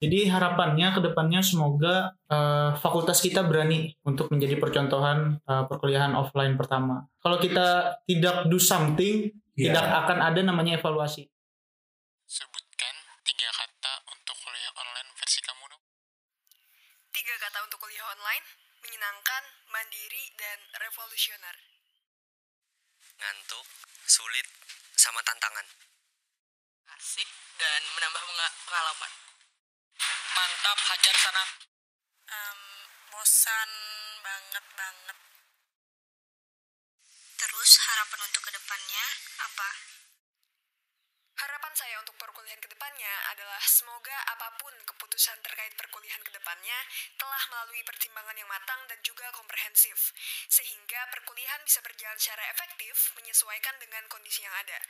Jadi harapannya ke depannya semoga uh, fakultas kita berani untuk menjadi percontohan uh, perkuliahan offline pertama. Kalau kita tidak do something, yeah. tidak akan ada namanya evaluasi. Sebutkan tiga kata untuk kuliah online versi kamu dong. Tiga kata untuk kuliah online, menyenangkan, mandiri, dan revolusioner. Ngantuk, sulit, sama tantangan. Asik dan menambah pengalaman mantap hajar sana. Um, bosan banget banget. Terus harapan untuk ke depannya apa Harapan saya untuk perkuliahan ke depannya adalah semoga apa pun keputusan terkait perkuliahan ke depannya telah melalui pertimbangan yang matang dan juga komprehensif, sehingga perkuliahan bisa berjalan secara efektif menyesuaikan dengan kondisi yang ada,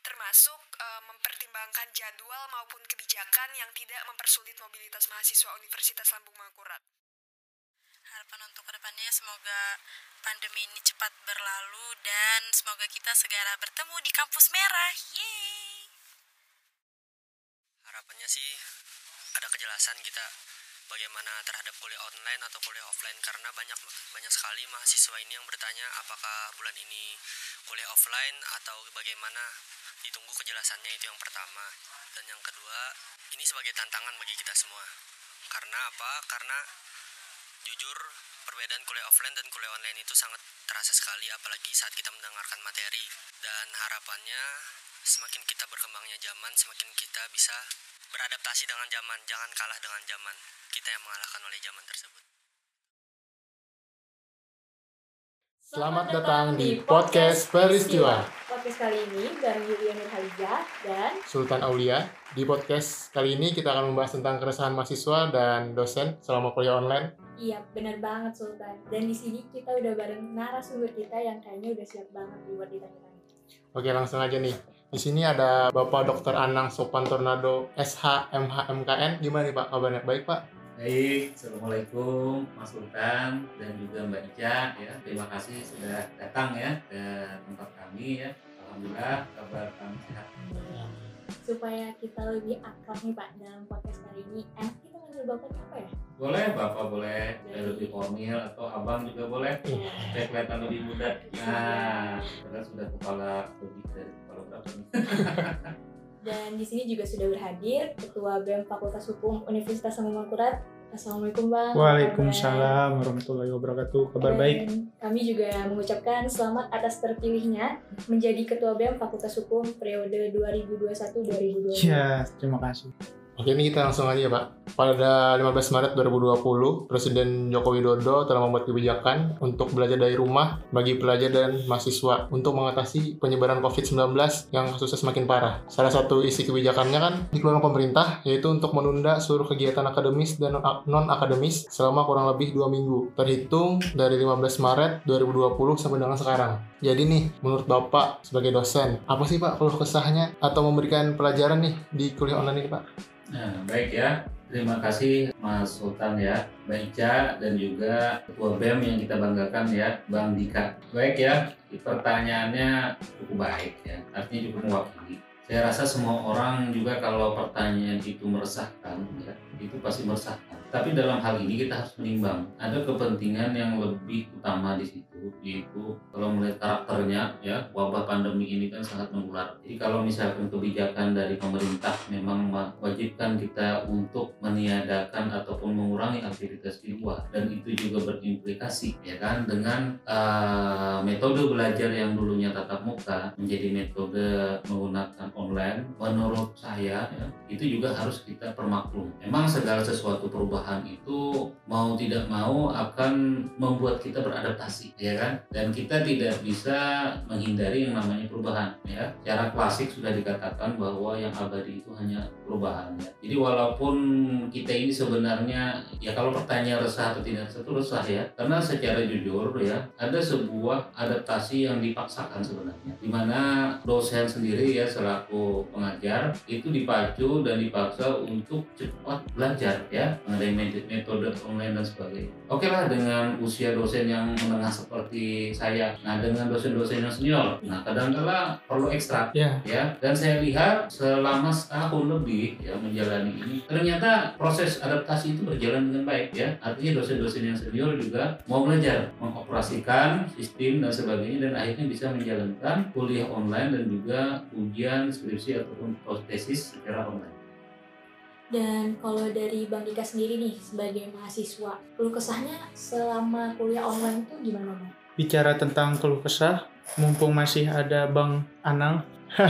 termasuk e, mempertimbangkan jadwal maupun kebijakan yang tidak mempersulit mobilitas mahasiswa Universitas Lambung Mangkurat. Harapan untuk ke depannya semoga pandemi ini cepat berlalu dan semoga kita segera bertemu di kampus merah. Yeay! Harapannya sih ada kejelasan kita bagaimana terhadap kuliah online atau kuliah offline karena banyak banyak sekali mahasiswa ini yang bertanya apakah bulan ini kuliah offline atau bagaimana. Ditunggu kejelasannya itu yang pertama. Dan yang kedua ini sebagai tantangan bagi kita semua. Karena apa? Karena jujur perbedaan kuliah offline dan kuliah online itu sangat terasa sekali apalagi saat kita mendengarkan materi. Dan harapannya semakin kita berkembangnya zaman semakin kita bisa beradaptasi dengan zaman, jangan kalah dengan zaman. Kita yang mengalahkan oleh zaman tersebut. Selamat datang di podcast Peristiwa. Podcast kali ini bareng Yulia Nurhaliza dan Sultan Aulia. Di podcast kali ini kita akan membahas tentang keresahan mahasiswa dan dosen selama kuliah online. Iya, benar banget Sultan. Dan di sini kita udah bareng narasumber kita yang kayaknya udah siap banget buat ditanya Oke, langsung aja nih. Di sini ada Bapak Dr. Anang Sopan Tornado SH MHMKN. Gimana nih Pak kabarnya? Baik Pak? Baik, Assalamualaikum Mas Sultan dan juga Mbak Ica ya. Terima kasih sudah datang ya ke tempat kami ya. Alhamdulillah kabar kami sehat. Supaya kita lebih akrab nih Pak dalam podcast kali ini, Bapak apa ya? Boleh, Bapak boleh. Jadi, lebih formal atau Abang juga boleh. Saya kelihatan lebih muda. Nah, karena sudah kepala lebih dari Dan di sini juga sudah berhadir Ketua BEM Fakultas Hukum Universitas Mangkurat. Assalamualaikum Bang. Waalaikumsalam warahmatullahi wabarakatuh. Kabar Dan baik. Kami juga mengucapkan selamat atas terpilihnya menjadi Ketua BEM Fakultas Hukum periode 2021-2022. Ya, terima kasih. Oke ini kita langsung aja Pak. Pada 15 Maret 2020, Presiden Joko Widodo telah membuat kebijakan untuk belajar dari rumah bagi pelajar dan mahasiswa untuk mengatasi penyebaran COVID-19 yang kasusnya semakin parah. Salah satu isi kebijakannya kan dikeluarkan pemerintah yaitu untuk menunda seluruh kegiatan akademis dan non-akademis selama kurang lebih dua minggu. Terhitung dari 15 Maret 2020 sampai dengan sekarang. Jadi nih, menurut Bapak sebagai dosen, apa sih Pak keluh kesahnya atau memberikan pelajaran nih di kuliah online ini Pak? Nah, baik ya. Terima kasih Mas Sultan ya, Ica dan juga Ketua BEM yang kita banggakan ya, Bang Dika. Baik ya, pertanyaannya cukup baik ya, artinya cukup mewakili. Saya rasa semua orang juga kalau pertanyaan itu meresahkan, ya, itu pasti meresahkan. Tapi dalam hal ini kita harus menimbang, ada kepentingan yang lebih utama di situ yaitu kalau melihat karakternya ya wabah pandemi ini kan sangat menular. Jadi kalau misalkan kebijakan dari pemerintah memang mewajibkan kita untuk meniadakan ataupun mengurangi aktivitas di luar dan itu juga berimplikasi ya kan dengan uh, metode belajar yang dulunya tatap muka menjadi metode menggunakan online. Menurut saya ya, itu juga harus kita permaklum. Memang segala sesuatu perubahan itu mau tidak mau akan membuat kita beradaptasi ya ya kan? Dan kita tidak bisa menghindari yang namanya perubahan ya. Secara klasik sudah dikatakan bahwa yang abadi itu hanya perubahan ya. Jadi walaupun kita ini sebenarnya ya kalau pertanyaan resah atau tidak resah itu resah ya. Karena secara jujur ya ada sebuah adaptasi yang dipaksakan sebenarnya. Di mana dosen sendiri ya selaku pengajar itu dipacu dan dipaksa untuk cepat belajar ya mengenai metode online dan sebagainya. Oke lah dengan usia dosen yang menengah seperti seperti saya. Nah dengan dosen-dosen yang senior, nah kadang-kala perlu ekstra Ya. ya. Dan saya lihat selama setahun lebih ya menjalani ini, ternyata proses adaptasi itu berjalan dengan baik ya. Artinya dosen-dosen yang senior juga mau belajar mengoperasikan sistem dan sebagainya dan akhirnya bisa menjalankan kuliah online dan juga ujian skripsi ataupun tesis secara online. Dan kalau dari Bang Dika sendiri nih sebagai mahasiswa, keluh kesahnya selama kuliah online tuh gimana Bang? Bicara tentang keluh kesah, mumpung masih ada Bang Anang.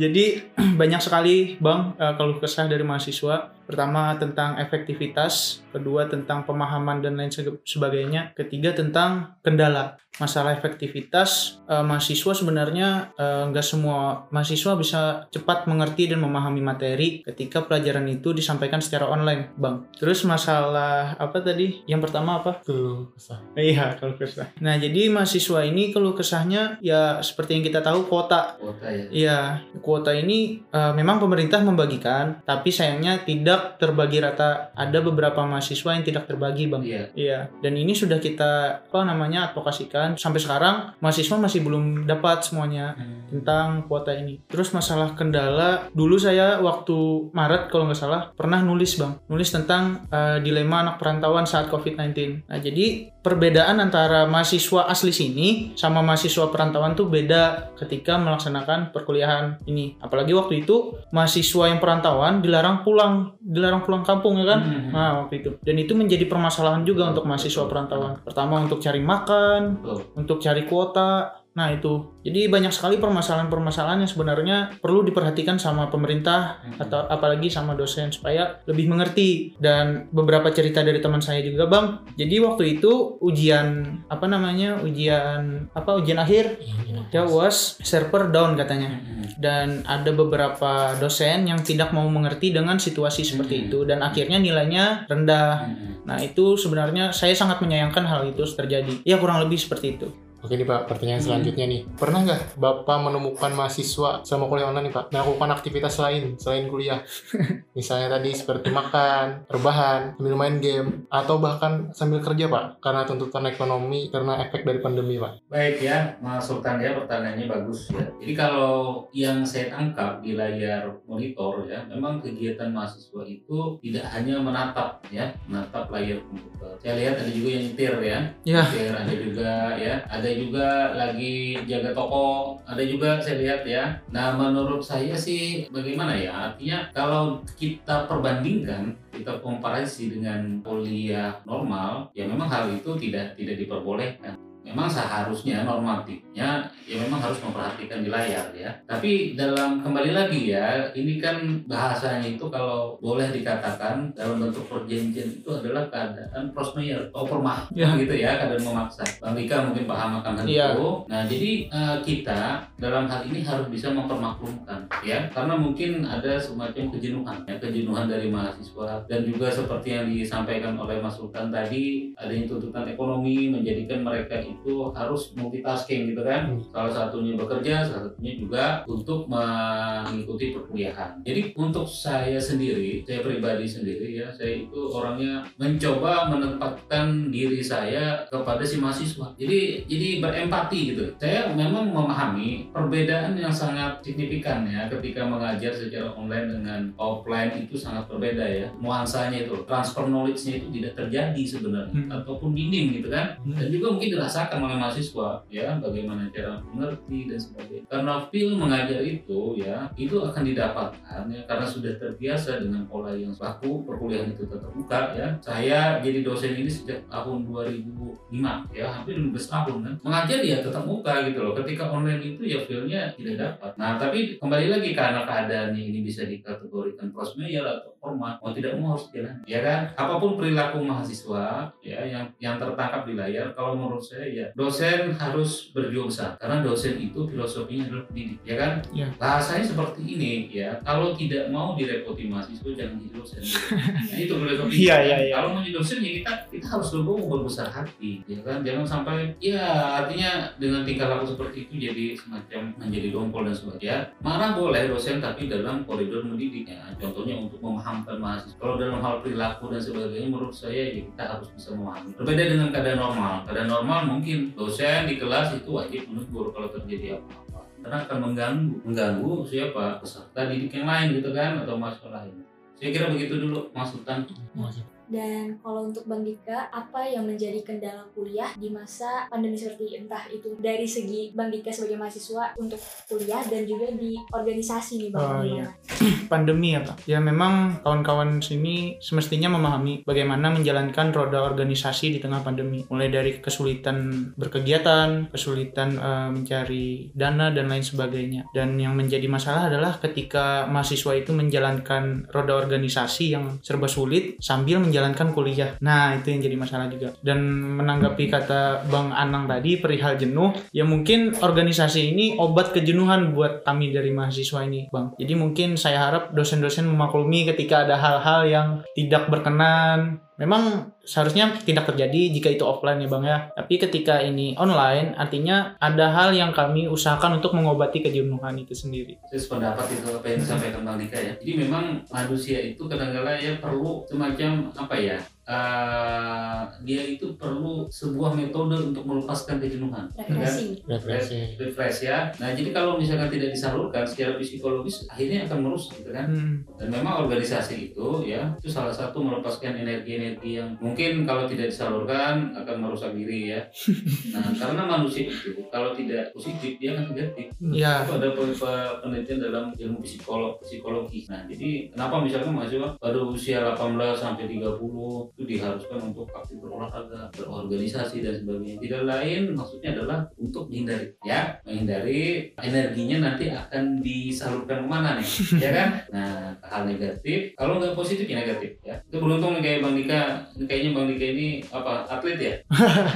Jadi banyak sekali Bang eh, keluh kesah dari mahasiswa. Pertama tentang efektivitas, kedua tentang pemahaman dan lain sebagainya, ketiga tentang kendala. Masalah efektivitas eh, mahasiswa sebenarnya eh, nggak semua mahasiswa bisa cepat mengerti dan memahami materi ketika pelajaran itu disampaikan secara online, Bang. Terus masalah apa tadi? Yang pertama apa? Keluh kesah. Iya, keluh kesah. Nah, jadi mahasiswa ini keluh kesahnya ya seperti yang kita tahu kuota. Kuota ya. Iya, kuota ini eh, memang pemerintah membagikan, tapi sayangnya tidak terbagi rata. Ada beberapa mahasiswa yang tidak terbagi, Bang. Iya. Iya, dan ini sudah kita apa namanya advokasikan sampai sekarang mahasiswa masih belum dapat semuanya tentang kuota ini. Terus masalah kendala, dulu saya waktu Maret kalau nggak salah pernah nulis bang, nulis tentang eh, dilema anak perantauan saat COVID-19. Nah jadi perbedaan antara mahasiswa asli sini sama mahasiswa perantauan tuh beda ketika melaksanakan perkuliahan ini. Apalagi waktu itu mahasiswa yang perantauan dilarang pulang, dilarang pulang kampung ya kan? Hmm. Nah waktu itu. Dan itu menjadi permasalahan juga untuk mahasiswa perantauan. Pertama untuk cari makan, Betul. untuk cari kuota. Nah itu, jadi banyak sekali permasalahan-permasalahan yang sebenarnya perlu diperhatikan sama pemerintah atau apalagi sama dosen supaya lebih mengerti. Dan beberapa cerita dari teman saya juga, bang. Jadi waktu itu ujian apa namanya ujian apa ujian akhir ya was server down katanya. Dan ada beberapa dosen yang tidak mau mengerti dengan situasi seperti itu dan akhirnya nilainya rendah. Nah itu sebenarnya saya sangat menyayangkan hal itu terjadi. Ya kurang lebih seperti itu. Oke nih Pak, pertanyaan Hmm. selanjutnya nih. Pernah nggak Bapak menemukan mahasiswa selama kuliah online nih Pak, melakukan aktivitas lain selain kuliah? Misalnya tadi seperti makan, rebahan, sambil main game, atau bahkan sambil kerja Pak, karena tuntutan ekonomi, karena efek dari pandemi Pak. Baik ya, Mas Sultan ya pertanyaannya bagus ya. Jadi kalau yang saya tangkap di layar monitor ya, memang kegiatan mahasiswa itu tidak hanya menatap ya, menatap layar komputer. Saya lihat ada juga yang nyetir ya, Ya. nyetir ada juga ya, ada juga lagi jaga toko, ada juga saya lihat ya. Nah menurut saya sih bagaimana ya, artinya kalau kita perbandingkan kita komparasi dengan kuliah normal, ya memang hal itu tidak tidak diperbolehkan memang seharusnya normatifnya ya memang harus memperhatikan di layar ya. Tapi dalam kembali lagi ya, ini kan bahasanya itu kalau boleh dikatakan dalam bentuk perjanjian itu adalah keadaan majeure atau permah Ya. gitu ya, keadaan memaksa. Bang Dika mungkin paham akan hal Iya. itu. Nah, jadi eh, kita dalam hal ini harus bisa mempermaklumkan ya, karena mungkin ada semacam kejenuhan ya, kejenuhan dari mahasiswa dan juga seperti yang disampaikan oleh Mas Sultan tadi, ada yang tuntutan ekonomi menjadikan mereka itu harus multitasking gitu kan. Salah satunya bekerja, salah satunya juga untuk mengikuti perkuliahan. Jadi untuk saya sendiri, saya pribadi sendiri ya, saya itu orangnya mencoba menempatkan diri saya kepada si mahasiswa. Jadi jadi berempati gitu. Saya memang memahami perbedaan yang sangat signifikan ya ketika mengajar secara online dengan offline itu sangat berbeda ya. Nuansanya itu, transfer knowledge-nya itu tidak terjadi sebenarnya ataupun minim gitu kan. Dan juga mungkin dirasakan oleh mahasiswa ya bagaimana cara mengerti dan sebagainya. Karena feel mengajar itu ya itu akan didapatkan ya karena sudah terbiasa dengan pola yang baku perkuliahan itu tetap muka ya. Saya jadi dosen ini sejak tahun 2005 ya hampir 15 tahun kan. Mengajar ya tetap muka gitu loh. Ketika online itu ya feel-nya tidak dapat. Nah tapi kembali lagi karena keadaannya ini bisa dikategorikan cross mayor atau format mau tidak mau harus jalan ya kan apa pun perilaku mahasiswa ya yang yang tertangkap di layar kalau menurut saya ya dosen harus berjuang besar karena dosen itu filosofinya adalah pendidik ya kan? Ya. bahasanya seperti ini ya. Kalau tidak mau direpoti mahasiswa jangan jadi dosen. Nah, itu filosofi Iya, iya, iya. kalau mau jadi dosen ya kita kita harus legowo berbesar hati ya kan? Jangan sampai ya artinya dengan tingkah laku seperti itu jadi semacam menjadi dongkol dan sebagainya. Marah boleh dosen tapi dalam koridor mendidiknya contohnya untuk memahamkan mahasiswa. Kalau dalam hal perilaku dan sebagainya menurut saya ya kita harus bisa memahami. Berbeda dengan keadaan normal. Keadaan normal mungkin. Dosen di kelas itu wajib menegur kalau terjadi apa-apa. Karena akan mengganggu. Mengganggu. Siapa? Peserta didik yang lain gitu kan atau mahasiswa lain saya kira begitu dulu Mas Sultan Dan kalau untuk Bang Dika, apa yang menjadi kendala kuliah di masa pandemi seperti entah itu dari segi Bang Dika sebagai mahasiswa untuk kuliah dan juga di organisasi nih Bang. Oh, iya. pandemi ya Pak. Ya memang kawan-kawan sini semestinya memahami bagaimana menjalankan roda organisasi di tengah pandemi. Mulai dari kesulitan berkegiatan, kesulitan eh, mencari dana dan lain sebagainya. Dan yang menjadi masalah adalah ketika mahasiswa itu menjalankan roda organisasi yang serba sulit sambil menjalankan kuliah. Nah, itu yang jadi masalah juga. Dan menanggapi kata Bang Anang tadi perihal jenuh, ya mungkin organisasi ini obat kejenuhan buat kami dari mahasiswa ini, Bang. Jadi mungkin saya harap dosen-dosen memaklumi ketika ada hal-hal yang tidak berkenan. Memang seharusnya tidak terjadi jika itu offline ya Bang ya. Tapi ketika ini online, artinya ada hal yang kami usahakan untuk mengobati kejenuhan itu sendiri. saya sependapat itu apa yang disampaikan Bang Dika ya. Jadi memang manusia itu kadang-kadang ya perlu semacam apa ya? Eh, dia itu perlu sebuah metode untuk melepaskan kejenuhan. Refreshing. Refreshing. Refresh ya. Nah jadi kalau misalkan tidak disalurkan secara psikologis akhirnya akan merusak gitu kan. Hmm. Dan memang organisasi itu ya itu salah satu melepaskan energi-energi yang mungkin kalau tidak disalurkan akan merusak diri ya. Nah karena manusia itu kalau tidak positif dia akan negatif. Ya. Itu ada pe- pe- penelitian dalam ilmu psikolog psikologi. Nah, jadi kenapa misalkan mahasiswa pada usia 18 sampai 30 itu diharuskan untuk aktif berolahraga, berorganisasi dan sebagainya. Tidak lain maksudnya adalah untuk menghindari ya, menghindari energinya nanti akan disalurkan ke mana nih, ya kan? Nah, hal negatif, kalau nggak positif ya negatif ya. Itu beruntung nih kayak Bang Dika, kayaknya Bang Dika ini apa atlet ya?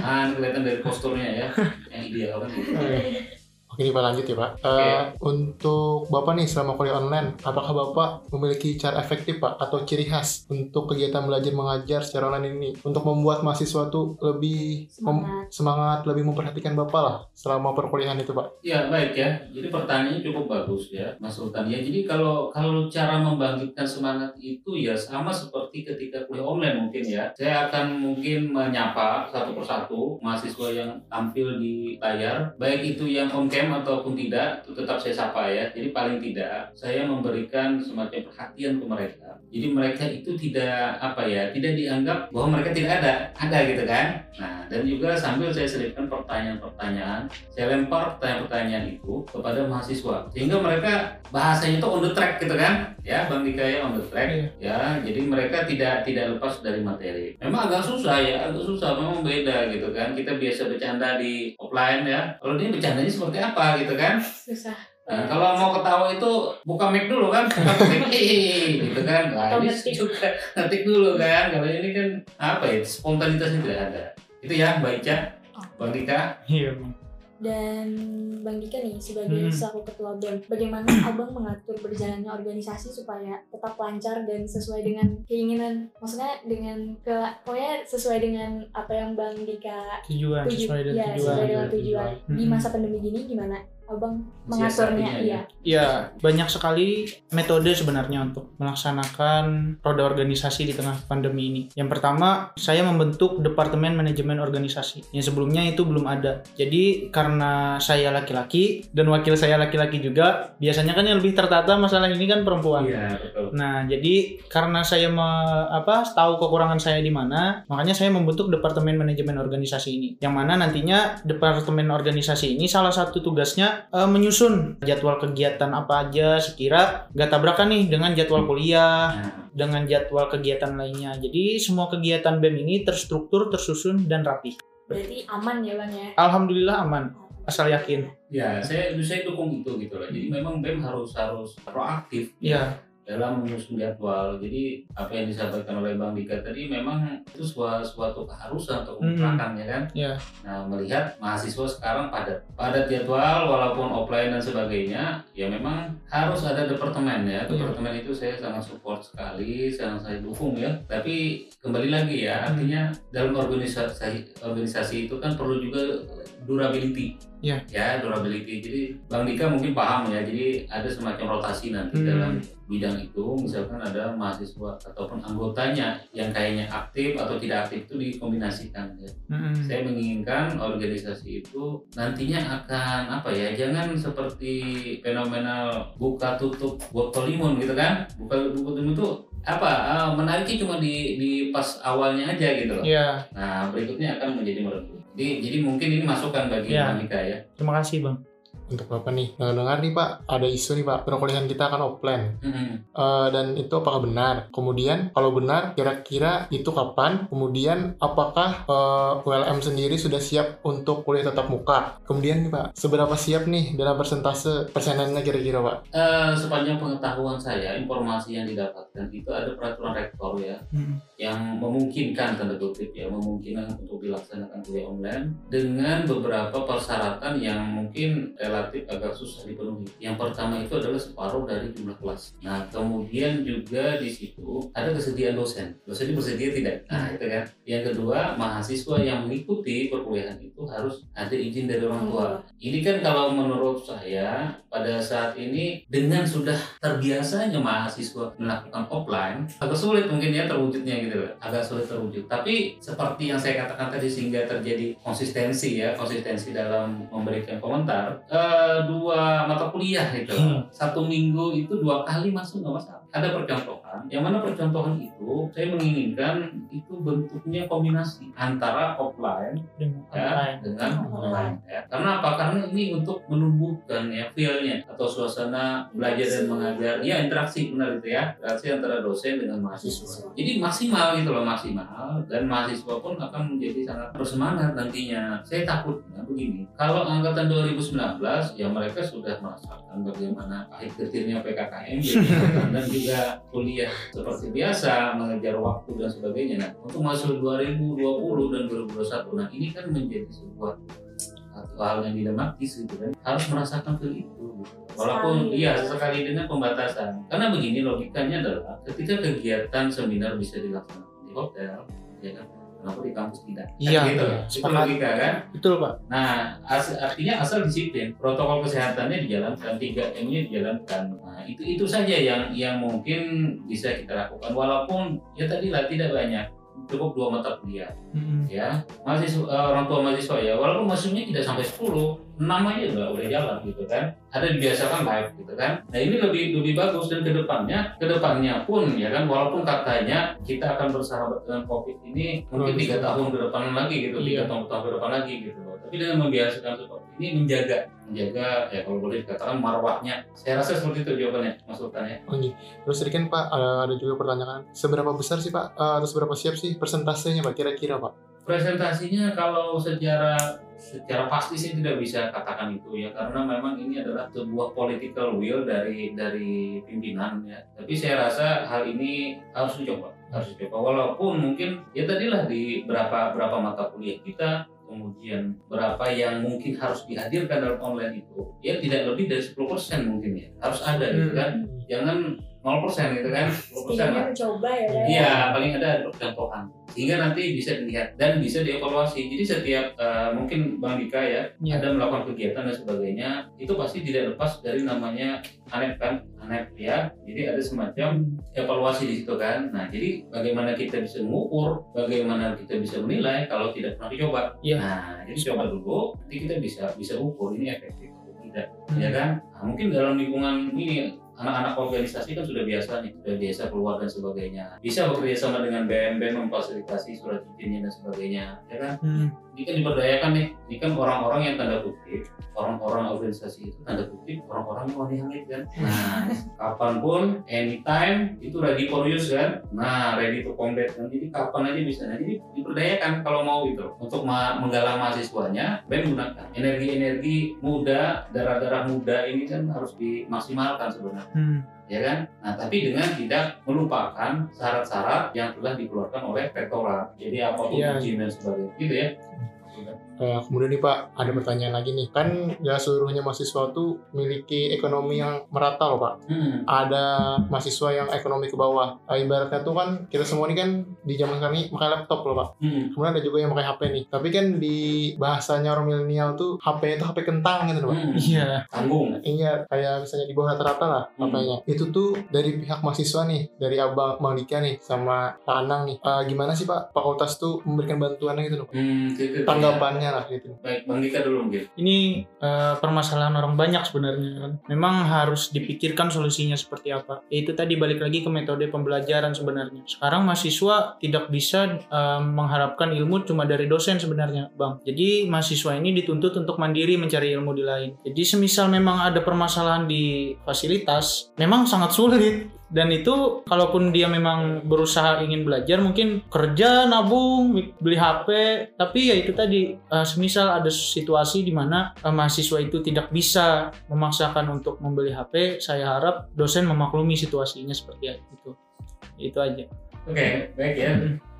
Nah, ini kelihatan dari posturnya ya, yang ideal kan gitu. Oke, Pak lanjut ya Pak. Eh, untuk Bapak nih selama kuliah online, apakah Bapak memiliki cara efektif Pak atau ciri khas untuk kegiatan belajar mengajar secara online ini untuk membuat mahasiswa tuh lebih mem- Semangat. semangat, lebih memperhatikan Bapak lah selama perkuliahan itu Pak? Ya baik ya. Jadi pertanyaannya cukup bagus ya, Mas Sultan. Ya jadi kalau kalau cara membangkitkan semangat itu ya sama seperti ketika kuliah online mungkin ya. Saya akan mungkin menyapa satu persatu mahasiswa yang tampil di layar, baik itu yang on cam ataupun tidak, tetap saya sapa ya. Jadi paling tidak saya memberikan semacam perhatian ke mereka. Jadi mereka itu tidak apa ya, tidak dianggap bahwa mereka tidak ada, ada gitu kan. Nah dan juga sambil saya selipkan pertanyaan-pertanyaan saya lempar pertanyaan-pertanyaan itu kepada mahasiswa. Sehingga mereka bahasanya itu on the track gitu kan? Ya bang Dika ya on the track. Ya jadi mereka tidak tidak lepas dari materi. Memang agak susah ya agak susah memang beda gitu kan? Kita biasa bercanda di offline ya. Kalau dia bercandanya seperti apa gitu kan? Susah. Nah, kalau mau ketawa itu buka mic dulu kan, buka mic "Hihihi," gitu kan. Nah, ini ngetik. juga ngetik dulu kan. Kalau ini kan apa ya, spontanitasnya tidak ada. Itu ya, Mbak Ica, Bang Dika. Iya. Dan Bang Dika nih sebagai Hmm. selaku ketua BEM, bagaimana Abang mengatur berjalannya organisasi supaya tetap lancar dan sesuai dengan keinginan, maksudnya dengan ke pokoknya sesuai dengan apa yang Bang Dika Tujuan tuju- sesuai dengan ya, tujuan. sesuai dengan Tujuan. tujuan. Di Hmm. masa pandemi gini gimana Abang mengaturnya? ya. Iya. Ya, banyak sekali metode sebenarnya untuk melaksanakan roda organisasi di tengah pandemi ini. Yang pertama, saya membentuk Departemen Manajemen Organisasi. Yang sebelumnya itu belum ada. Jadi, karena saya laki-laki dan wakil saya laki-laki juga, biasanya kan yang lebih tertata masalah ini kan perempuan. Iya, betul. Nah, jadi karena saya me- apa tahu kekurangan saya di mana, makanya saya membentuk departemen manajemen organisasi ini. Yang mana nantinya departemen organisasi ini salah satu tugasnya eh, menyusun jadwal kegiatan apa aja sekira nggak tabrakan nih dengan jadwal kuliah, Nah, dengan jadwal kegiatan lainnya. Jadi semua kegiatan BEM ini terstruktur, tersusun dan rapi. Berarti aman ya Bang ya? Alhamdulillah aman, asal yakin. ya, saya saya dukung itu gitu loh. Jadi memang BEM harus harus proaktif Iya, dalam menyusun jadwal. Jadi apa yang disampaikan oleh Bang Dika tadi memang itu suatu, suatu keharusan atau Hmm. kemutrakan ya kan. Iya. Nah melihat mahasiswa sekarang padat padat jadwal walaupun offline dan sebagainya ya memang harus ada departemen ya. Iya. Departemen itu saya sangat support sekali, sangat saya dukung ya. Tapi kembali lagi ya artinya dalam organisasi organisasi itu kan perlu juga durability Iya. Ya, durability. Jadi Bang Dika mungkin paham ya. Jadi ada semacam rotasi nanti Hmm. dalam bidang itu. Misalkan ada mahasiswa ataupun anggotanya yang kayaknya aktif atau tidak aktif itu dikombinasikan. Ya. Mm-mm. Saya menginginkan organisasi itu nantinya akan apa ya? Jangan seperti fenomenal buka tutup botol limun gitu kan? Buka tutup limun itu apa? eh, menariknya cuma di di pas awalnya aja gitu loh. Iya, Nah, berikutnya akan menjadi meredup. Jadi, jadi mungkin ini masukan bagi. Monika ya. terima kasih bang. Untuk Bapak nih, dengar nih Pak, ada isu nih Pak, perkuliahan kita akan offline. Mm-mm. Eh, dan itu apakah benar? Kemudian kalau benar, kira-kira itu kapan? Kemudian apakah eh, ULM sendiri sudah siap untuk kuliah tatap muka? Kemudian nih Pak, seberapa siap nih dalam persentase persenannya kira-kira Pak? Eh, sepanjang pengetahuan saya, informasi yang didapatkan itu ada peraturan rektor ya Mm. yang memungkinkan tanda kutip ya memungkinkan untuk dilaksanakan kuliah online dengan beberapa persyaratan yang mungkin relatif agak susah dipenuhi. Yang pertama itu adalah separuh dari jumlah kelas. Nah kemudian juga di situ ada kesediaan dosen. Dosen bersedia tidak? Nah itu kan. Yang kedua mahasiswa yang mengikuti perkuliahan itu harus ada izin dari orang tua. Ini kan kalau menurut saya pada saat ini dengan sudah terbiasanya mahasiswa melakukan offline agak sulit mungkin ya terwujudnya gitu loh. agak sulit terwujud tapi seperti yang saya katakan tadi sehingga terjadi konsistensi ya konsistensi dalam memberikan komentar dua mata kuliah gitu. Satu minggu itu dua kali masuk nggak masalah. Ada percontohan yang mana percontohan itu saya menginginkan itu bentuknya kombinasi antara offline Dengan ya, online. dengan online ya. Karena apa? Karena ini untuk menumbuhkan ya feel-nya atau suasana belajar dan mengajar. Ya interaksi benar itu ya. Interaksi antara dosen dengan mahasiswa. Jadi maksimal gitu loh maksimal dan mahasiswa pun akan menjadi sangat bersemangat nantinya. Saya takutnya begini. Kalau angkatan 2019 ya mereka sudah merasakan bagaimana pahit getirnya PKKM gitu, dan juga kuliah seperti biasa mengejar waktu dan sebagainya. Nah, untuk masuk 2020 dan 2021 nah ini kan menjadi sebuah satu hal yang dilematis gitu kan harus merasakan feel itu gitu. walaupun Sekali. iya sesekali dengan pembatasan karena begini logikanya adalah ketika kegiatan seminar bisa dilaksanakan di hotel ya kan kenapa di kampus tidak Kan Iya, gitu. iya, itu sepakat. logika kan Betul pak. Nah, as- artinya asal disiplin, protokol kesehatannya dijalankan, 3M-nya dijalankan. Nah, itu itu saja yang yang mungkin bisa kita lakukan. Walaupun ya tadi lah tidak banyak, cukup dua mata kuliah, Mm-mm. ya. Mahasiswa eh, orang tua mahasiswa ya, walaupun masuknya tidak sampai 10, 6 aja udah udah jalan gitu kan. Ada dibiasakan live gitu kan. Nah, ini lebih lebih bagus dan ke depannya ke depannya pun ya kan walaupun katanya kita akan bersahabat dengan Covid ini mungkin tiga tahun ke depan lagi gitu, tiga Iya. tahun tahun ke depan lagi gitu loh. Tapi dengan membiasakan seperti ini menjaga menjaga ya kalau boleh dikatakan marwahnya. Saya rasa seperti itu jawabannya, Mas Sultan ya. Oh. Terus tadi kan Pak ada ada juga pertanyaan, seberapa besar sih Pak, eh, atau seberapa siap sih persentasenya Pak kira-kira Pak? Presentasinya kalau secara secara pasti sih tidak bisa katakan itu ya karena memang ini adalah sebuah political will dari dari pimpinan ya. Tapi saya rasa hal ini harus dicoba, harus dicoba walaupun mungkin ya tadilah di berapa berapa mata kuliah kita kemudian berapa yang mungkin harus dihadirkan dalam online itu ya tidak lebih dari 10% mungkin ya. Harus ada gitu kan. Jangan 0% gitu kan 10% Setidaknya lah mencoba ya. Daya. Iya, paling ada percontohan. Sehingga nanti bisa dilihat dan bisa dievaluasi. Jadi setiap eh, mungkin Bang Dika ya, Iya. ada melakukan kegiatan dan sebagainya, itu pasti tidak lepas dari namanya ANEP kan, ANEP ya. Jadi ada semacam evaluasi di situ kan. Nah, jadi bagaimana kita bisa mengukur, bagaimana kita bisa menilai kalau tidak pernah dicoba. Iya. Nah, jadi coba dulu, nanti kita bisa bisa ukur ini efektif atau tidak, Hmm. ya kan? Nah, mungkin dalam lingkungan ini anak-anak organisasi kan sudah biasa nih, sudah biasa keluar dan sebagainya. Bisa bekerja sama dengan BM, BM memfasilitasi surat izinnya dan sebagainya, ya kan? Hmm. Ini kan diberdayakan nih, ini kan orang-orang yang tanda kutip, orang-orang organisasi itu tanda kutip orang-orang yang wangi hangit kan. Nah, kapan pun, anytime itu ready for use kan. Nah, ready to combat kan. Jadi kapan aja bisa. Nah, jadi diberdayakan kalau mau gitu untuk ma- menggalang mahasiswanya, BEM gunakan energi-energi muda, darah-darah muda ini kan harus dimaksimalkan sebenarnya Hmm. Ya kan? Nah, tapi dengan tidak melupakan syarat-syarat yang telah dikeluarkan oleh rektorat. Jadi apa pun Iya. izin dan sebagainya, gitu ya. Eh, kemudian nih Pak, ada pertanyaan lagi nih. Kan ya seluruhnya mahasiswa tuh memiliki ekonomi yang merata loh Pak. Hmm. Ada mahasiswa yang ekonomi ke bawah. Eh, ibaratnya tuh kan kita semua ini kan di zaman sekarang ini pakai laptop loh Pak. Hmm. Kemudian ada juga yang pakai HP nih. Tapi kan di bahasanya orang milenial tuh HP itu HP kentang gitu loh Pak. Hmm. Iya. Tanggung. Iya, kayak misalnya di bawah rata-rata lah Hmm. HP-nya. Itu tuh dari pihak mahasiswa nih, dari Abang Bang Dika nih sama Pak Anang nih. Eh, gimana sih Pak fakultas tuh memberikan bantuannya gitu loh? Pak? Hmm, gitu. Tanggapannya lah gitu. Baik, Bang Dika dulu mungkin. Ini eh, permasalahan orang banyak sebenarnya kan. Memang harus dipikirkan solusinya seperti apa. Yaitu tadi balik lagi ke metode pembelajaran sebenarnya. Sekarang mahasiswa tidak bisa eh, mengharapkan ilmu cuma dari dosen sebenarnya, Bang. Jadi mahasiswa ini dituntut untuk mandiri mencari ilmu di lain. Jadi semisal memang ada permasalahan di fasilitas, memang sangat sulit dan itu kalaupun dia memang berusaha ingin belajar mungkin kerja nabung beli HP tapi ya itu tadi eh, semisal ada situasi di mana eh, mahasiswa itu tidak bisa memaksakan untuk membeli HP saya harap dosen memaklumi situasinya seperti itu itu aja Oke, baik ya.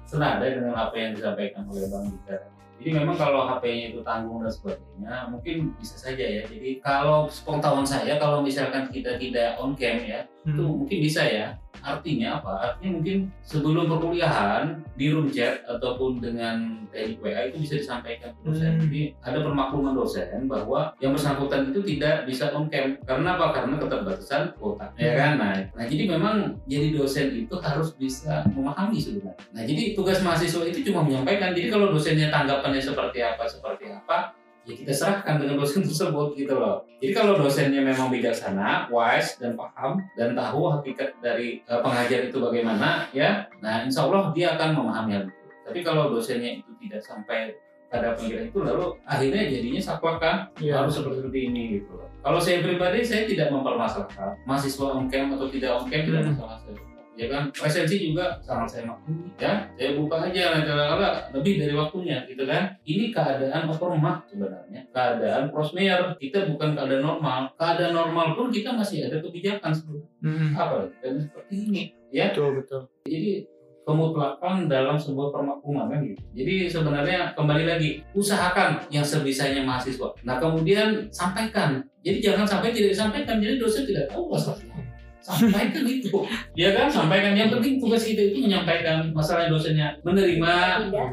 Senada dengan apa yang disampaikan oleh Bang Dika. Jadi memang kalau HP-nya itu tanggung dan sebagainya, mungkin bisa saja ya. Jadi kalau sepengetahuan saya, kalau misalkan kita tidak on cam ya, itu Hmm. mungkin bisa ya. Artinya apa? Artinya mungkin sebelum perkuliahan di room chat ataupun dengan teknik WA itu bisa disampaikan ke dosen. Hmm. Jadi ada permakluman dosen bahwa yang bersangkutan itu tidak bisa on cam. Karena apa? Karena keterbatasan kuota. Ya Hmm. kan? Nah, nah jadi memang jadi dosen itu harus bisa memahami sebenarnya. Nah jadi tugas mahasiswa itu cuma menyampaikan. Jadi kalau dosennya tanggapannya seperti apa seperti apa, ya kita serahkan dengan dosen tersebut gitu loh. Jadi kalau dosennya memang bijaksana, wise dan paham dan tahu hakikat dari eh, pengajar itu bagaimana ya, nah insya Allah dia akan memahami hal itu. Tapi kalau dosennya itu tidak sampai pada pemikiran itu lalu akhirnya jadinya saklek kan Iya. harus seperti ini gitu loh. Kalau saya pribadi saya tidak mempermasalahkan mahasiswa on atau tidak on tidak Hmm. masalah saya. Ya kan presensi juga sangat saya maklumi ya. Saya buka aja kadang-kadang lebih dari waktunya gitu kan. Ini keadaan overmah sebenarnya. Keadaan prosmear kita bukan keadaan normal. Keadaan normal pun kita masih ada kebijakan sebenarnya. Hmm. Apa dan seperti ini ya. betul betul Jadi kemutlakan dalam sebuah permakluman kan gitu. Jadi sebenarnya kembali lagi usahakan yang sebisanya mahasiswa. Nah kemudian sampaikan. Jadi jangan sampai tidak disampaikan. Jadi dosen tidak tahu masalahnya. Sampaikan itu, ya kan? Sampaikan. Yang penting tugas kita itu menyampaikan masalah dosennya menerima, Tidak.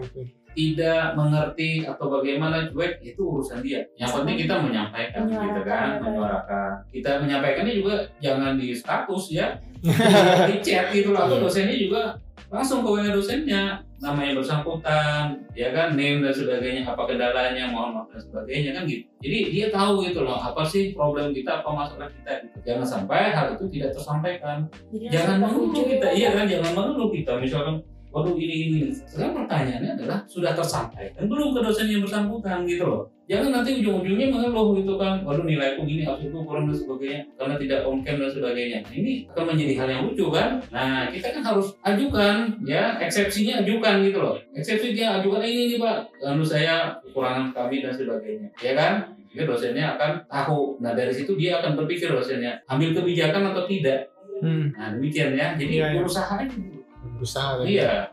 tidak mengerti atau bagaimana cuek itu urusan dia. Yang penting kita menyampaikan, gitu kan, Menyuarakan. Kita menyampaikannya juga jangan di status ya, di chat gitu. Atau dosennya juga langsung ke WA dosennya, namanya bersangkutan, ya kan, name dan sebagainya, apa kendalanya, mohon maaf dan sebagainya kan gitu. Jadi dia tahu gitu loh, apa sih problem kita, apa masalah kita gitu. Jangan sampai hal itu tidak tersampaikan Jadi jangan mengeluh kita ya, iya kan jangan mengeluh kita misalkan waduh ini ini sekarang pertanyaannya adalah sudah tersampaikan belum ke dosen yang bersangkutan gitu loh. Jangan nanti ujung-ujungnya mengeluh gitu kan. Waduh nilaiku gini harus itu kurang dan sebagainya karena tidak on cam dan sebagainya. Ini akan menjadi hal yang lucu kan? Nah kita kan harus ajukan ya eksepsinya ajukan gitu loh. Eksepsi dia ajukan ini nih pak lalu saya kekurangan kami dan sebagainya. Ya kan? Jadi dosennya akan tahu. Nah dari situ dia akan berpikir dosennya ambil kebijakan atau tidak. Hmm. Nah demikian ya, jadi Iya, iya. berusaha Berusaha tadi. Iya.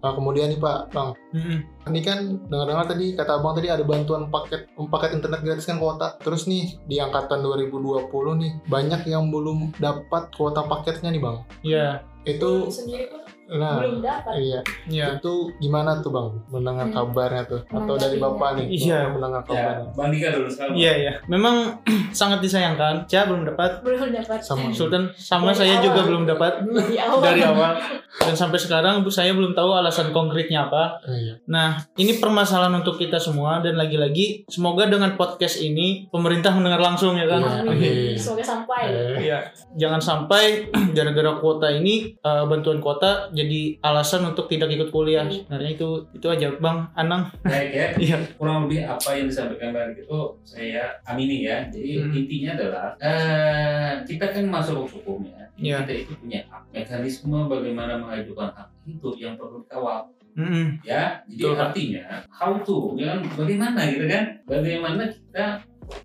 Nah, kemudian nih Pak, Bang, Hmm. ini kan dengar-dengar tadi kata Abang tadi ada bantuan paket paket internet gratis kan kuota. Terus nih di angkatan 2020 nih banyak yang belum dapat kuota paketnya nih Bang. Iya. Itu sendiri nah belum dapat. iya. Iya. Itu gimana tuh Bang mendengar Hmm. kabarnya tuh atau dari Menanggapinya. Bapak nih Iya. mendengar Ya, kabarnya. Bang Dika dulu sekarang. Iya iya. Memang sangat disayangkan. Cia belum dapat. Belum dapat. Sama Sultan sama Dari saya juga awal. belum dapat Dari awal. dari awal. Dan sampai sekarang bu saya belum tahu alasan konkretnya apa. Oh, iya. Nah, ini permasalahan untuk kita semua dan lagi-lagi semoga dengan podcast ini pemerintah mendengar langsung ya kan. Iya. Amin. Semoga sampai. Iya, jangan sampai gara-gara kuota ini eh, bantuan kuota jadi alasan untuk tidak ikut kuliah. Sebenarnya itu itu aja, Bang Anang. Baik ya, Iya. kurang lebih apa yang disampaikan Bang itu saya amini ya. Jadi Hmm. intinya adalah eh, kita kan masuk hukum ya. Iya. Kita itu punya hak. Mekanisme bagaimana mengajukan hak itu yang perlu dikawal. Mm-mm. ya jadi Betul, Pak. artinya how to ya kan bagaimana gitu kan bagaimana kita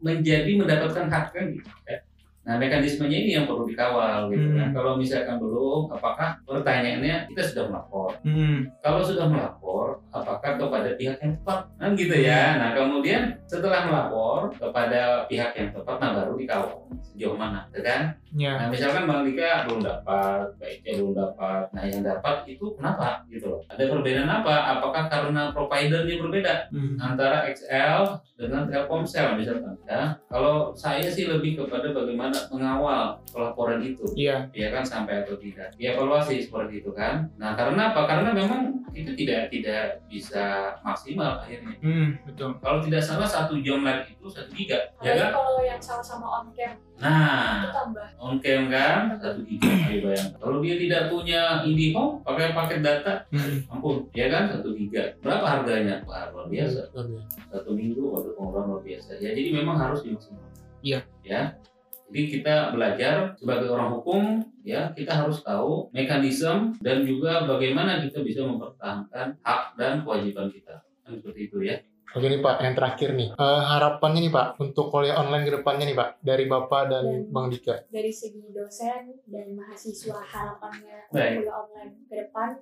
menjadi mendapatkan hak kan gitu ya. Nah mekanismenya ini yang perlu dikawal gitu kan Hmm. kalau misalkan belum apakah pertanyaannya kita sudah melapor Mm-mm. kalau sudah melapor apakah kepada pihak yang tepat kan gitu ya nah kemudian setelah melapor kepada pihak yang tepat nah baru dikawal sejauh mana ya kan Ya. Nah, misalkan Bang Dika belum dapat, baiknya belum dapat. Nah, yang dapat itu kenapa gitu loh? Ada perbedaan apa? Apakah karena providernya berbeda Hmm. antara XL dengan Telkomsel misalkan? Ya, kalau saya sih lebih kepada bagaimana mengawal pelaporan itu, Iya. ya kan sampai atau tidak. Dievaluasi seperti itu kan. Nah, karena apa? Karena memang itu tidak tidak bisa maksimal akhirnya. Hmm, betul. Kalau tidak salah satu jam live itu satu giga, ya kan? kalau yang sama-sama on cam Nah, itu tambah. on cam kan satu giga ayo bayangkan kalau dia tidak punya IndiHome pakai paket data Hmm. ampun ya kan satu giga berapa harganya Wah, luar biasa biasa. satu minggu waduh pengeluaran luar biasa ya jadi memang harus dimaksimalkan Iya. ya jadi kita belajar sebagai orang hukum ya kita harus tahu mekanisme dan juga bagaimana kita bisa mempertahankan hak dan kewajiban kita kan seperti itu ya Oke nih Pak, yang terakhir nih. Eh, harapannya nih Pak, untuk kuliah online ke depannya nih Pak, dari Bapak dan Dan- Bang Dika. Dari segi dosen dan mahasiswa harapannya Baik. kuliah online ke depan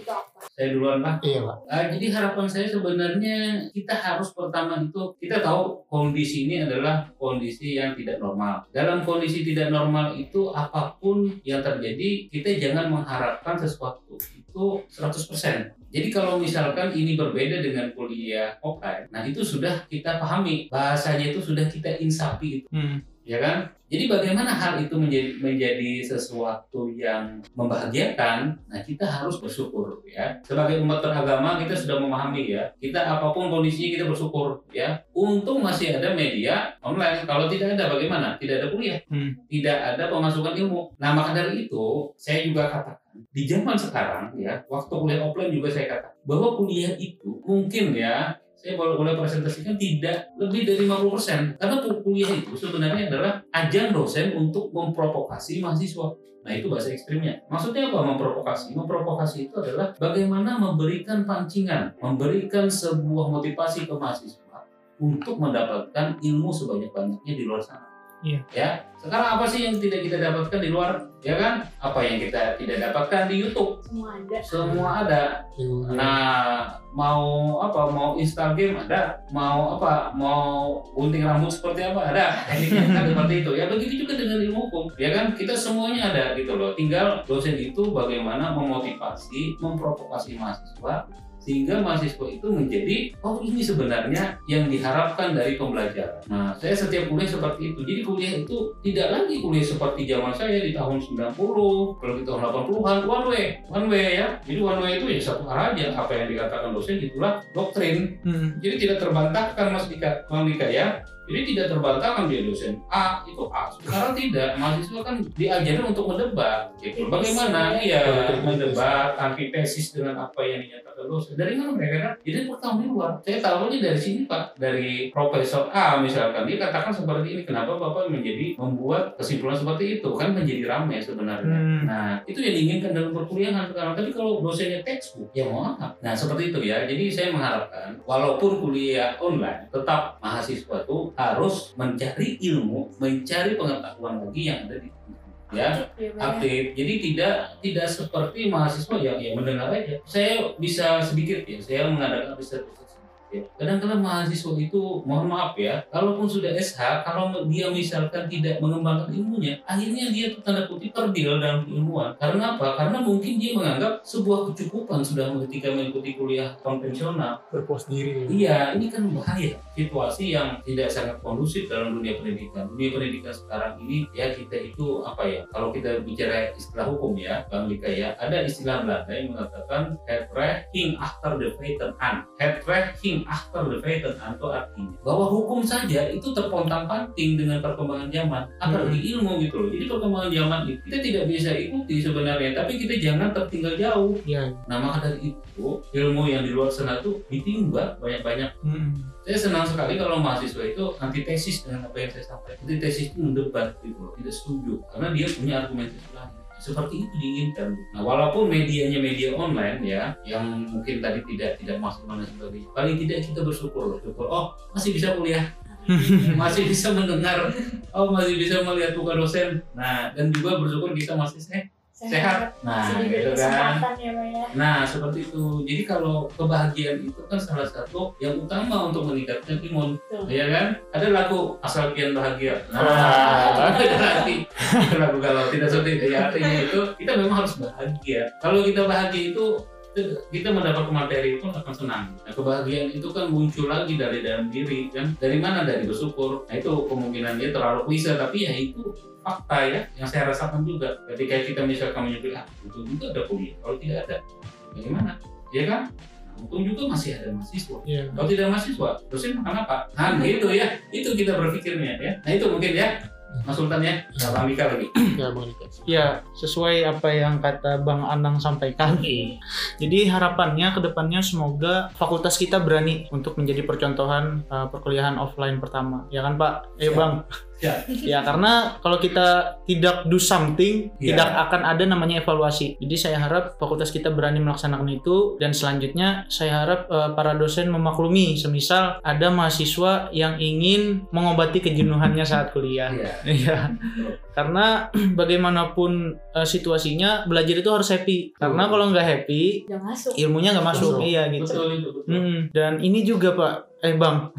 itu apa? saya duluan Pak Iya Pak. Uh, jadi harapan saya sebenarnya kita harus pertama itu kita tahu kondisi ini adalah kondisi yang tidak normal. Dalam kondisi tidak normal itu apa pun yang terjadi kita jangan mengharapkan sesuatu itu 100%. Jadi kalau misalkan ini berbeda dengan kuliah offline, nah itu sudah kita pahami bahasanya itu sudah kita insapi Hmm. Ya kan? Jadi bagaimana hal itu menjadi menjadi sesuatu yang membahagiakan? Nah kita harus bersyukur ya. Sebagai umat beragama kita sudah memahami ya. Kita apa pun kondisinya kita bersyukur ya. Untung masih ada media online. Kalau tidak ada bagaimana? Tidak ada kuliah, Hmm. tidak ada pemasukan ilmu. Nah maka dari itu saya juga katakan di zaman sekarang ya, waktu kuliah offline juga saya katakan bahwa kuliah itu mungkin ya saya boleh boleh presentasikan tidak lebih dari 50% karena ku- kuliah itu sebenarnya adalah ajang dosen untuk memprovokasi mahasiswa. Nah itu bahasa ekstrimnya. Maksudnya apa? Memprovokasi. Memprovokasi itu adalah bagaimana memberikan pancingan memberikan sebuah motivasi ke mahasiswa untuk mendapatkan ilmu sebanyak-banyaknya di luar sana Iya. ya sekarang apa sih yang tidak kita dapatkan di luar ya kan apa yang kita tidak dapatkan di YouTube Semua ada. semua ada Nah, mau apa? Mau install game ada, mau apa? Mau gunting rambut seperti apa ada. Kan seperti itu. Ya begitu juga dengan ilmu hukum. Ya kan kita semuanya ada gitu loh. Tinggal dosen itu bagaimana memotivasi, memprovokasi mahasiswa sehingga mahasiswa itu menjadi oh ini sebenarnya yang diharapkan dari pembelajaran. Nah, saya setiap kuliah seperti itu. Jadi kuliah itu tidak lagi kuliah seperti zaman saya di tahun 90, kalau di tahun 80-an one way, one way ya. Jadi one way itu ya satu arah aja apa yang dikatakan dosen itulah doktrin. Hmm. Jadi tidak terbantahkan Mas Dika, Bang Dika ya. Jadi tidak terbantahkan dia dosen A itu A. Sekarang tidak, mahasiswa kan diajarin untuk mendebat. Gitu. Bagaimana iya mendebat antitesis dengan apa yang dinyatakan dosen. Dari mana mereka kan? Jadi pertama di luar. Saya tahunya dari sini Pak, dari Profesor A misalkan dia katakan seperti ini. Kenapa Bapak menjadi membuat kesimpulan seperti itu? Kan menjadi ramai sebenarnya. Hmm. Nah, itu yang diinginkan dalam perkuliahan sekarang. Tapi kalau dosennya textbook, ya mau apa? Nah, seperti itu ya. Jadi saya mengharapkan, walaupun kuliah online, tetap mahasiswa itu harus mencari ilmu, mencari pengetahuan lagi yang ada di ya aktif. Jadi tidak tidak seperti mahasiswa yang ya mendengar aja. Saya bisa sedikit ya, saya mengadakan riset. Kadang-kadang mahasiswa itu, mohon maaf ya, kalaupun sudah SH, kalau dia misalkan tidak mengembangkan ilmunya, akhirnya dia tuh tanda kutip terdil dalam ilmuwan. Karena apa? Karena mungkin dia menganggap sebuah kecukupan sudah ketika mengikuti kuliah konvensional. Berpuas diri. Iya, ini kan bahaya. Situasi yang tidak sangat kondusif dalam dunia pendidikan. Dunia pendidikan sekarang ini ya kita itu apa ya? Kalau kita bicara istilah hukum ya, Bang Dika ya, ada istilah Belanda yang mengatakan het recht ging achter de feiten aan. Het achter de feiten aan itu artinya bahwa hukum saja itu terpontang-panting dengan perkembangan zaman, apalagi ilmu gitu loh. Jadi perkembangan zaman itu kita tidak bisa ikuti sebenarnya, tapi kita jangan tertinggal jauh. Iya. Nah maka dari itu ilmu yang di luar sana tuh ditimba banyak-banyak. Hmm. Saya senang sekali kalau mahasiswa itu antitesis dengan apa yang saya sampaikan. Antitesis itu mendebat gitu loh, tidak setuju karena dia punya argumentasi lain. Seperti itu diinginkan. Nah, walaupun medianya media online ya, yang mungkin tadi tidak tidak maksimal dan sebagainya, paling tidak kita bersyukur loh. Syukur, oh masih bisa kuliah, masih bisa mendengar, oh masih bisa melihat muka dosen. Nah, dan juga bersyukur kita masih sehat sehat. Nah, Masih diberi gitu kan. ya ya. Nah, seperti itu. Jadi kalau kebahagiaan itu kan salah satu yang utama untuk meningkatkan imun, Betul. ya kan? Ada lagu asal kian bahagia. Nah, berarti itu lagu kalau tidak seperti itu. Ya, artinya itu kita memang harus bahagia. Kalau kita bahagia itu kita mendapat materi pun akan senang. Nah, kebahagiaan itu kan muncul lagi dari dalam diri kan. Dari mana? Dari bersyukur. Nah, itu kemungkinannya terlalu klise tapi ya itu fakta ya yang saya rasakan juga. Ketika kita misalkan menyebut ah, itu juga ada kuliah. Kalau tidak ada, bagaimana? Ya kan? Nah, untung juga masih ada mahasiswa. Iya. Kalau tidak mahasiswa, dosen makan apa? Nah, gitu ya. Itu kita berpikirnya ya. Nah, itu mungkin ya. Mas Sultan ya. Nah, Bang Mika lagi. Ya, Bang. Ya, sesuai apa yang kata Bang Anang sampaikan. Jadi harapannya ke depannya semoga fakultas kita berani untuk menjadi percontohan uh, perkuliahan offline pertama. Ya kan Pak? Eh Siap. Bang. Siap. Ya karena kalau kita tidak do something, Ya. tidak akan ada namanya evaluasi. Jadi saya harap fakultas kita berani melaksanakan itu dan selanjutnya saya harap uh, para dosen memaklumi semisal ada mahasiswa yang ingin mengobati kejenuhannya saat kuliah. Iya. Iya. Karena bagaimanapun uh, situasinya belajar itu harus happy. Karena kalau nggak happy, Udah masuk. ilmunya nggak masuk. Masuk. Iya gitu. Betul itu. Betul. Mm, dan ini juga Pak, eh Bang,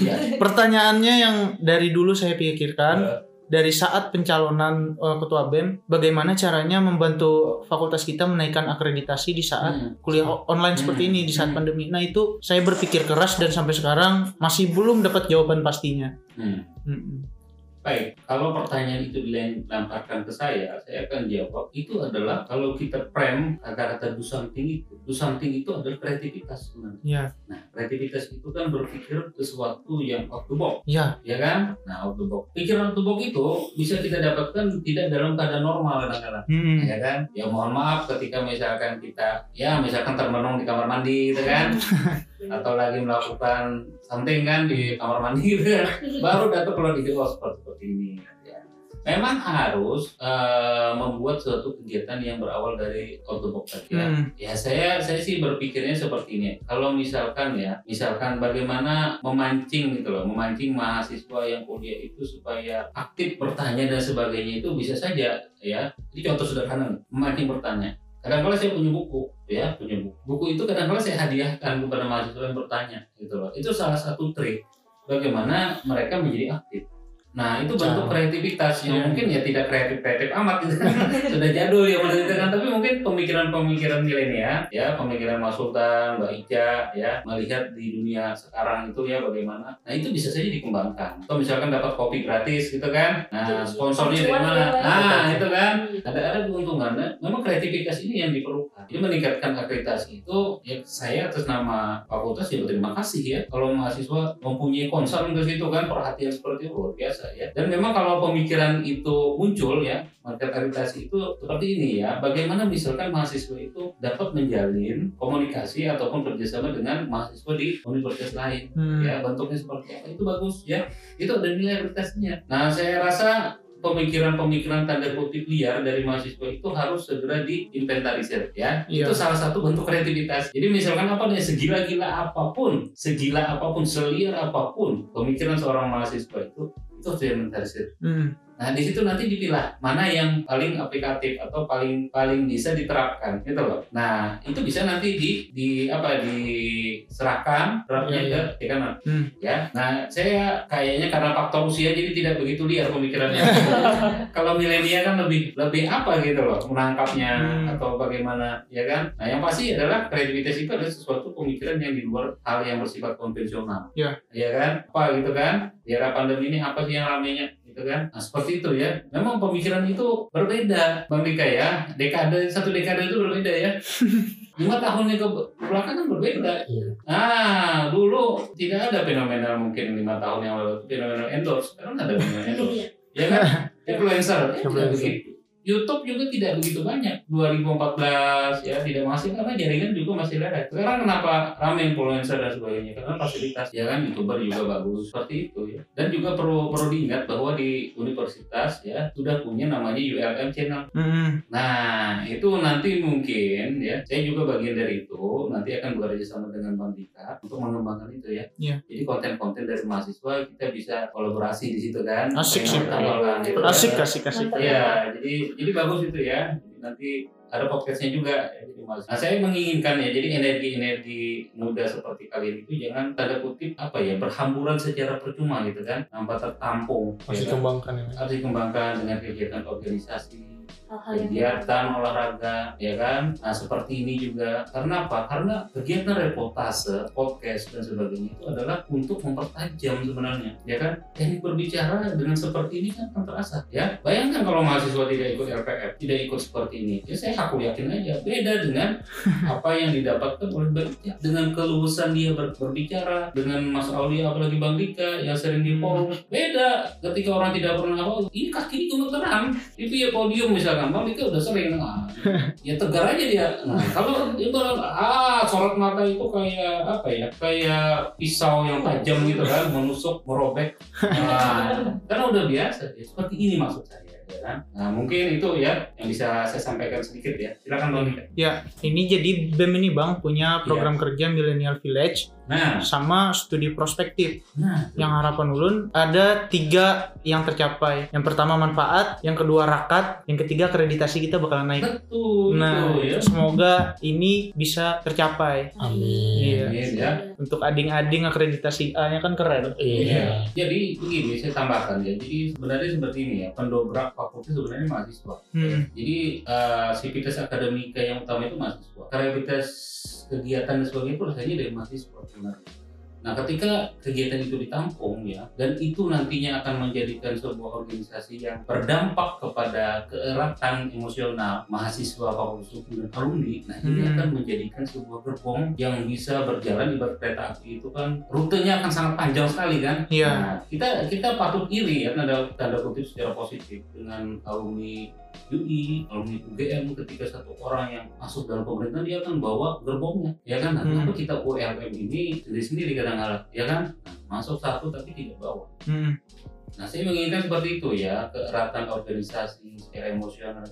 Ya. pertanyaannya yang dari dulu saya pikirkan Ya. dari saat pencalonan uh, ketua BEM, bagaimana caranya membantu fakultas kita menaikkan akreditasi di saat Hmm. kuliah online seperti Hmm. ini di saat Hmm. pandemi. Nah itu saya berpikir keras dan sampai sekarang masih belum dapat jawaban pastinya. Hmm. Mm-mm. Baik, kalau pertanyaan itu dilemparkan ke saya, saya akan jawab itu adalah kalau kita frame kata-kata do something itu, do something itu adalah kreativitas sebenarnya. Ya, Nah, kreativitas itu kan berpikir sesuatu yang out the box, ya, ya kan? Nah, out the box. Pikiran out the box itu bisa kita dapatkan tidak dalam keadaan normal kadang-kadang. Mm-mm. ya kan ya mohon maaf ketika misalkan kita ya misalkan termenung di kamar mandi gitu kan atau lagi melakukan something kan di kamar mandi gitu kan baru datang keluar di oh seperti seperti ini ya. memang harus eh, membuat suatu kegiatan yang berawal dari out the box tadi ya Mm. Ya saya saya sih berpikirnya seperti ini. Kalau misalkan ya, misalkan bagaimana memancing gitu loh, memancing mahasiswa yang kuliah itu supaya aktif bertanya dan sebagainya itu bisa saja ya. Ini contoh sederhana, memancing bertanya. Kadang-kala saya punya buku, ya punya buku. Buku itu kadang-kala saya hadiahkan kepada mahasiswa yang bertanya, gitu loh. Itu salah satu trik bagaimana mereka menjadi aktif. Nah itu bentuk kreativitas yang Iya. mungkin ya tidak kreatif kreatif amat gitu. Sudah jadul ya kan. Tapi mungkin pemikiran-pemikiran milenial ya pemikiran Mas Sultan Mbak Ica ya melihat di dunia sekarang itu ya bagaimana. Nah itu bisa saja dikembangkan. Atau misalkan dapat kopi gratis gitu kan. Nah sponsornya dari mana? ya, Pak. nah itu kan. Ada ada keuntungannya memang kreativitas ini yang diperlukan. Jadi meningkatkan akreditasi itu ya saya atas nama fakultas ya berterima kasih ya. Kalau mahasiswa mempunyai concern ke situ kan perhatian seperti itu luar biasa ya. Dan memang kalau pemikiran itu muncul ya market akreditasi itu seperti ini ya. Bagaimana misalkan mahasiswa itu dapat menjalin komunikasi ataupun kerjasama dengan mahasiswa di universitas lain Hmm. ya bentuknya seperti apa itu bagus ya. Itu ada nilai akreditasinya nah saya rasa pemikiran-pemikiran tanda kutip liar dari mahasiswa itu harus segera diinventarisir ya. Iya. itu salah satu bentuk kreativitas. Jadi misalkan apa nih segila-gila apa pun segila apa pun seliar apa pun pemikiran seorang mahasiswa itu itu harus diinventarisir Hmm. Nah, di situ nanti dipilah mana yang paling aplikatif atau paling paling bisa diterapkan gitu loh. Nah, itu bisa nanti di di apa diserahkan draftnya Iya, ke dekanan. Hmm. Ya. Nah, saya kayaknya karena faktor usia jadi tidak begitu liar pemikirannya. Kalau milenial kan lebih lebih apa gitu loh menangkapnya Hmm. atau bagaimana ya kan. Nah, yang pasti adalah kreativitas itu adalah sesuatu pemikiran yang di luar hal yang bersifat konvensional. Ya. Ya kan? Apa gitu kan? Di era pandemi ini apa sih yang ramenya? Gitu kan? Nah seperti itu ya. Memang pemikiran itu berbeda bang Dika ya. Dekade satu dekade itu berbeda ya. Lima tahunnya ke belakang kan berbeda. Iya. nah dulu tidak ada fenomena mungkin lima tahun yang lalu fenomena endorse. Sekarang ada fenomena endorse. Iya. ya kan? Influencer. Ya, tidak begitu YouTube juga tidak begitu banyak 2014 ya tidak masih karena jaringan juga masih leret sekarang kenapa rame influencer dan sebagainya karena fasilitas ya kan youtuber juga bagus seperti itu ya dan juga perlu perlu diingat bahwa di universitas ya sudah punya namanya ULM channel Hmm. Nah, itu nanti mungkin ya, saya juga bagian dari itu. Nanti akan bekerja sama dengan Bang Dika untuk mengembangkan itu ya. Iya. Jadi konten-konten dari mahasiswa kita bisa kolaborasi di situ kan. Asik sih. kan. Asik, asik, asik. Iya, jadi jadi bagus itu ya nanti ada podcastnya juga ya, jadi mas nah saya menginginkan ya jadi energi energi muda seperti kalian itu jangan tanda kutip apa ya berhamburan secara percuma gitu kan tanpa tertampung Harus ya kan? dikembangkan ya. harus dikembangkan dengan kegiatan organisasi hal-hal yang kegiatan olahraga ya kan? Nah seperti ini juga. Karena apa? Karena kegiatan reportase podcast dan sebagainya itu adalah untuk mempertajam sebenarnya ya kan? Teknik berbicara dengan seperti ini kan akan terasa ya? Bayangkan kalau mahasiswa tidak ikut RPF tidak ikut seperti ini ya saya aku yakin aja beda dengan apa yang didapatkan oleh Ica dengan keluasan dia ber- berbicara dengan Mas Aulia apalagi Bang Dika yang sering di forum beda. Ketika orang tidak pernah apa ini kaki ini gemeteran itu ya podium misalkan Bang Dika udah sering nah, ya tegar aja dia. Nah kalau itu ah sorot mata itu kayak apa ya kayak pisau yang tajam gitu kan menusuk merobek. Nah, karena udah biasa ya seperti ini maksud saya ya kan nah mungkin itu ya yang bisa saya sampaikan sedikit ya silakan Bang Dika Ya, ini jadi BEM ini Bang punya program kerja Millennial Village nah sama studi prospektif. nah Yang harapan ulun ada tiga yang tercapai. Yang pertama manfaat, yang kedua rakat, yang ketiga akreditasi kita bakalan naik. betul Nah, itu ya semoga ini bisa tercapai. Amin. Iya. Amin, ya Untuk ading-ading akreditasi A-nya kan keren. Iya. Jadi begini saya tambahkan ya. Jadi sebenarnya seperti ini ya. Pendobrak fakultas sebenarnya mahasiswa. Hmm. Jadi sivitas akademika yang utama itu mahasiswa. Kreativitas kegiatan dan sebagainya itu rasanya dari mahasiswa sebenarnya. Nah, ketika kegiatan itu ditampung ya, dan itu nantinya akan menjadikan sebuah organisasi yang berdampak kepada keeratan emosional mahasiswa fakultas hukum dan alumni, nah ini Hmm. akan menjadikan sebuah gerbong yang bisa berjalan di kereta api itu kan rutenya akan sangat panjang sekali kan. Iya. Nah, kita kita patut iri ya tanda tanda kutip secara positif dengan alumni UI, alumni UGM ketika satu orang yang masuk dalam pemerintahan dia akan bawa gerbongnya, ya kan? Nah, Hmm. kita ULM ini sendiri-sendiri kadang-kadang, ya kan? Nah, masuk satu tapi tidak bawa. Hmm. Nah, saya menginginkan seperti itu ya, keeratan organisasi secara emosional.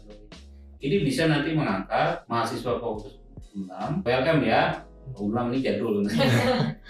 Ini bisa nanti mengangkat mahasiswa fakultas 6, ULM ya, ulang ini jadul.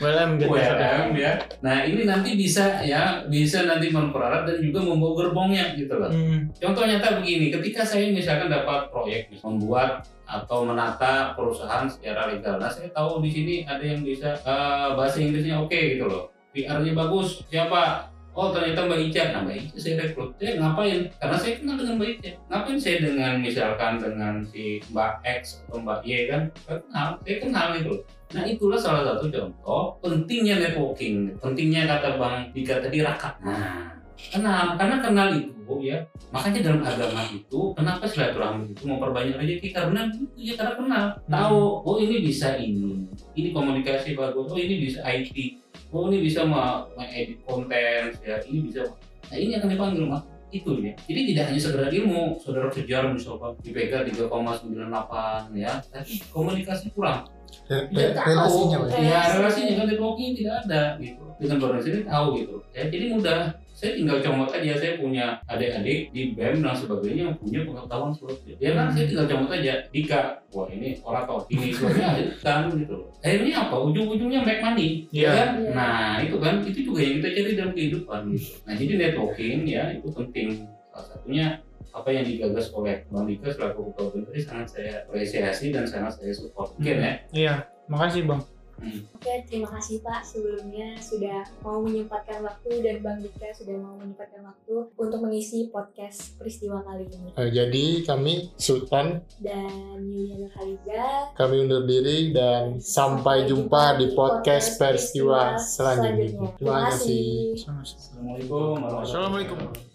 Gitu. ULM ya. Nah ini nanti bisa ya bisa nanti memperarat dan juga membawa gerbongnya gitu loh. Hmm. Contoh nyata begini, ketika saya misalkan dapat proyek nih, membuat atau menata perusahaan secara legal. Nah saya tahu di sini ada yang bisa eh, bahasa Inggrisnya oke gitu loh. PR-nya bagus. Siapa? Oh ternyata Mbak Ica. Nah Mbak Ica saya rekrut. Saya ngapain? Karena saya kenal dengan Mbak Ica. Ngapain saya dengan misalkan dengan si Mbak X atau Mbak Y kan? Saya kenal. Saya kenal loh. Nah itulah salah satu contoh pentingnya networking, pentingnya kata Bang Dika tadi rakat. Nah, kenal, karena kenal itu ya, makanya dalam agama itu kenapa silaturahmi itu memperbanyak rezeki karena itu ya karena kenal, tahu oh ini bisa ini, ini komunikasi bagus, oh ini bisa IT, oh ini bisa mengedit konten, ya ini bisa, nah ini akan dipanggil mas itu ya. Jadi tidak hanya sekedar ilmu, saudara kejar misalkan IPK 3,98 ya, tapi komunikasi kurang. Tidak tahu. relasinya ya relasinya kan networking tidak ada gitu. Dengan baru sini tahu gitu. Ya jadi mudah saya tinggal comot aja saya punya adik-adik di BEM dan sebagainya yang punya pengetahuan seperti itu. Ya kan saya tinggal comot aja Dika wah ini orator ini sebagainya kan gitu loh. Akhirnya apa? Ujung-ujungnya make money Iya. ya kan? Iya. nah itu kan itu juga yang kita cari dalam kehidupan gitu. Nah jadi networking ya itu penting. Salah satunya apa yang digagas oleh Bang Dika selaku ketua sangat saya apresiasi dan sangat saya support. Mungkin ya. Iya, makasih Bang. Hmm. Oke, terima kasih Pak sebelumnya sudah mau menyempatkan waktu dan Bang Dika sudah mau menyempatkan waktu untuk mengisi podcast peristiwa kali ini. Eh, jadi kami Sultan, Dan Yuliana Khaliza, kami undur diri dan sampai jumpa di podcast peristiwa selanjutnya. Terima kasih. Assalamualaikum warahmatullahi Assalamualaikum. wabarakatuh.